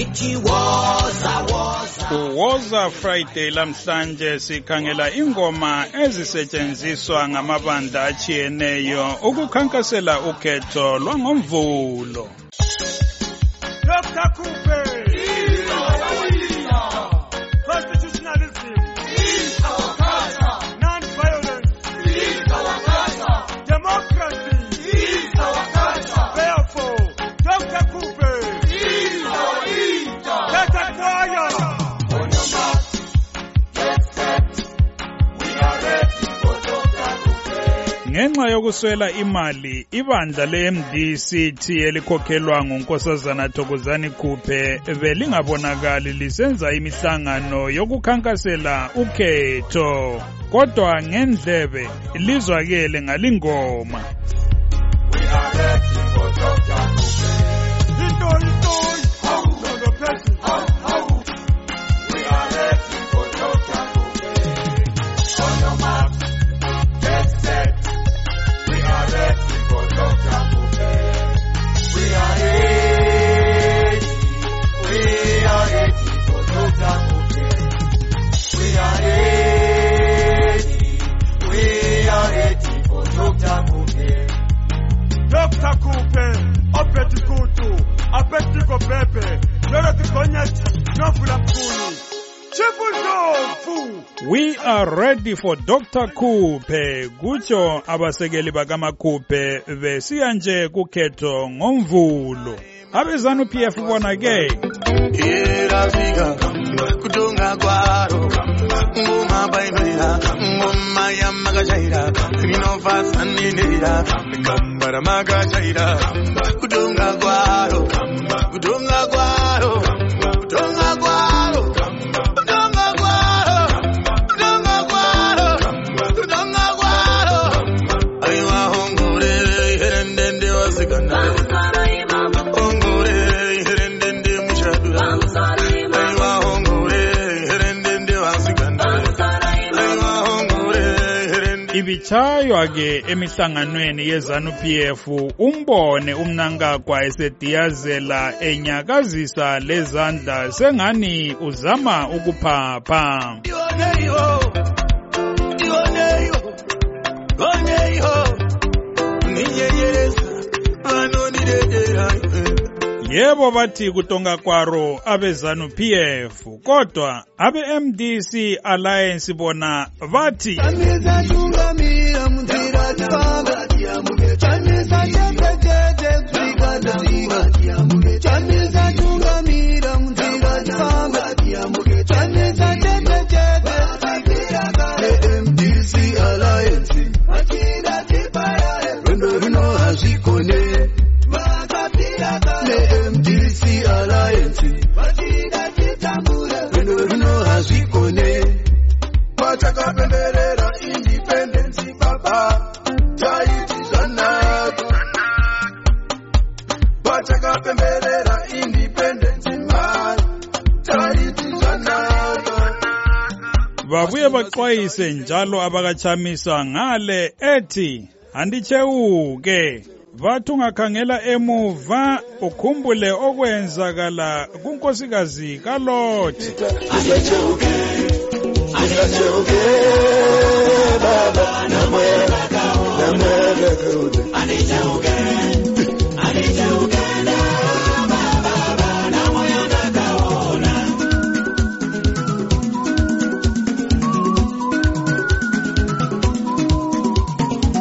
ngithi woza woza Uwoza Friday lamhlanje sikhangela ingoma ezisetshenziswa ngamabandla achiyeneyo ukukhankasela ukhetho lwangomvulo. Dr. Coupe. Ngenxa yokuswela imali, ibandla le-MDCT elikhokhelwa ngunkosazana Thokozani Khuphe belingabonakali lisenza imihlangano yokukhankasela ukhetho. Kodwa ngendlebe lizwakele ngalingoma. Into, into. Pepe. Yo no te coñas, no. We are ready for Dr. Khuphe. Kutsho abasekeli bakaMakhuphe besiya nje kukhetho ngomvulo. Abezanu PF bona ke. Irafika kutonga kwaro. Ngoma bainira ngoma yamakashaira inofasanirira kambara makashaira kutonga kwaro kutonga kwaro. Herendende ibichaywa ke emihlanganweni yezanu PF umbone umnankagwa esediyazela enyakazisa lezandla sengani uzama ukuphapha. Ioneyo, ioneyo, oneyo, ninyenyereza, vanonidedera. Yebo bathi kutonga kwaro abezanu PF kodwa abe MDC Alliance bona bathi babuye baxwayise njalo abakachamisa ngale ethi andichewuke bathi ungakhangela emuva ukhumbule okwenzakala kunkosikazi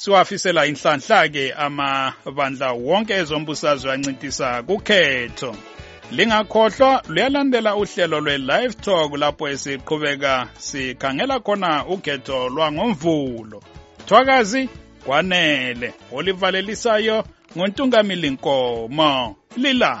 siwafisela inhlanhla ke amabandla wonke ezombusazwe ancintisa kukhetho. Lingakhohlwa luyalandela uhlelo lwe-live talk lapho esiqhubeka sikhangela khona ukhetho lwangomvulo. Thwakazi kwanele olivalelisayo ngontungamili nkomo lila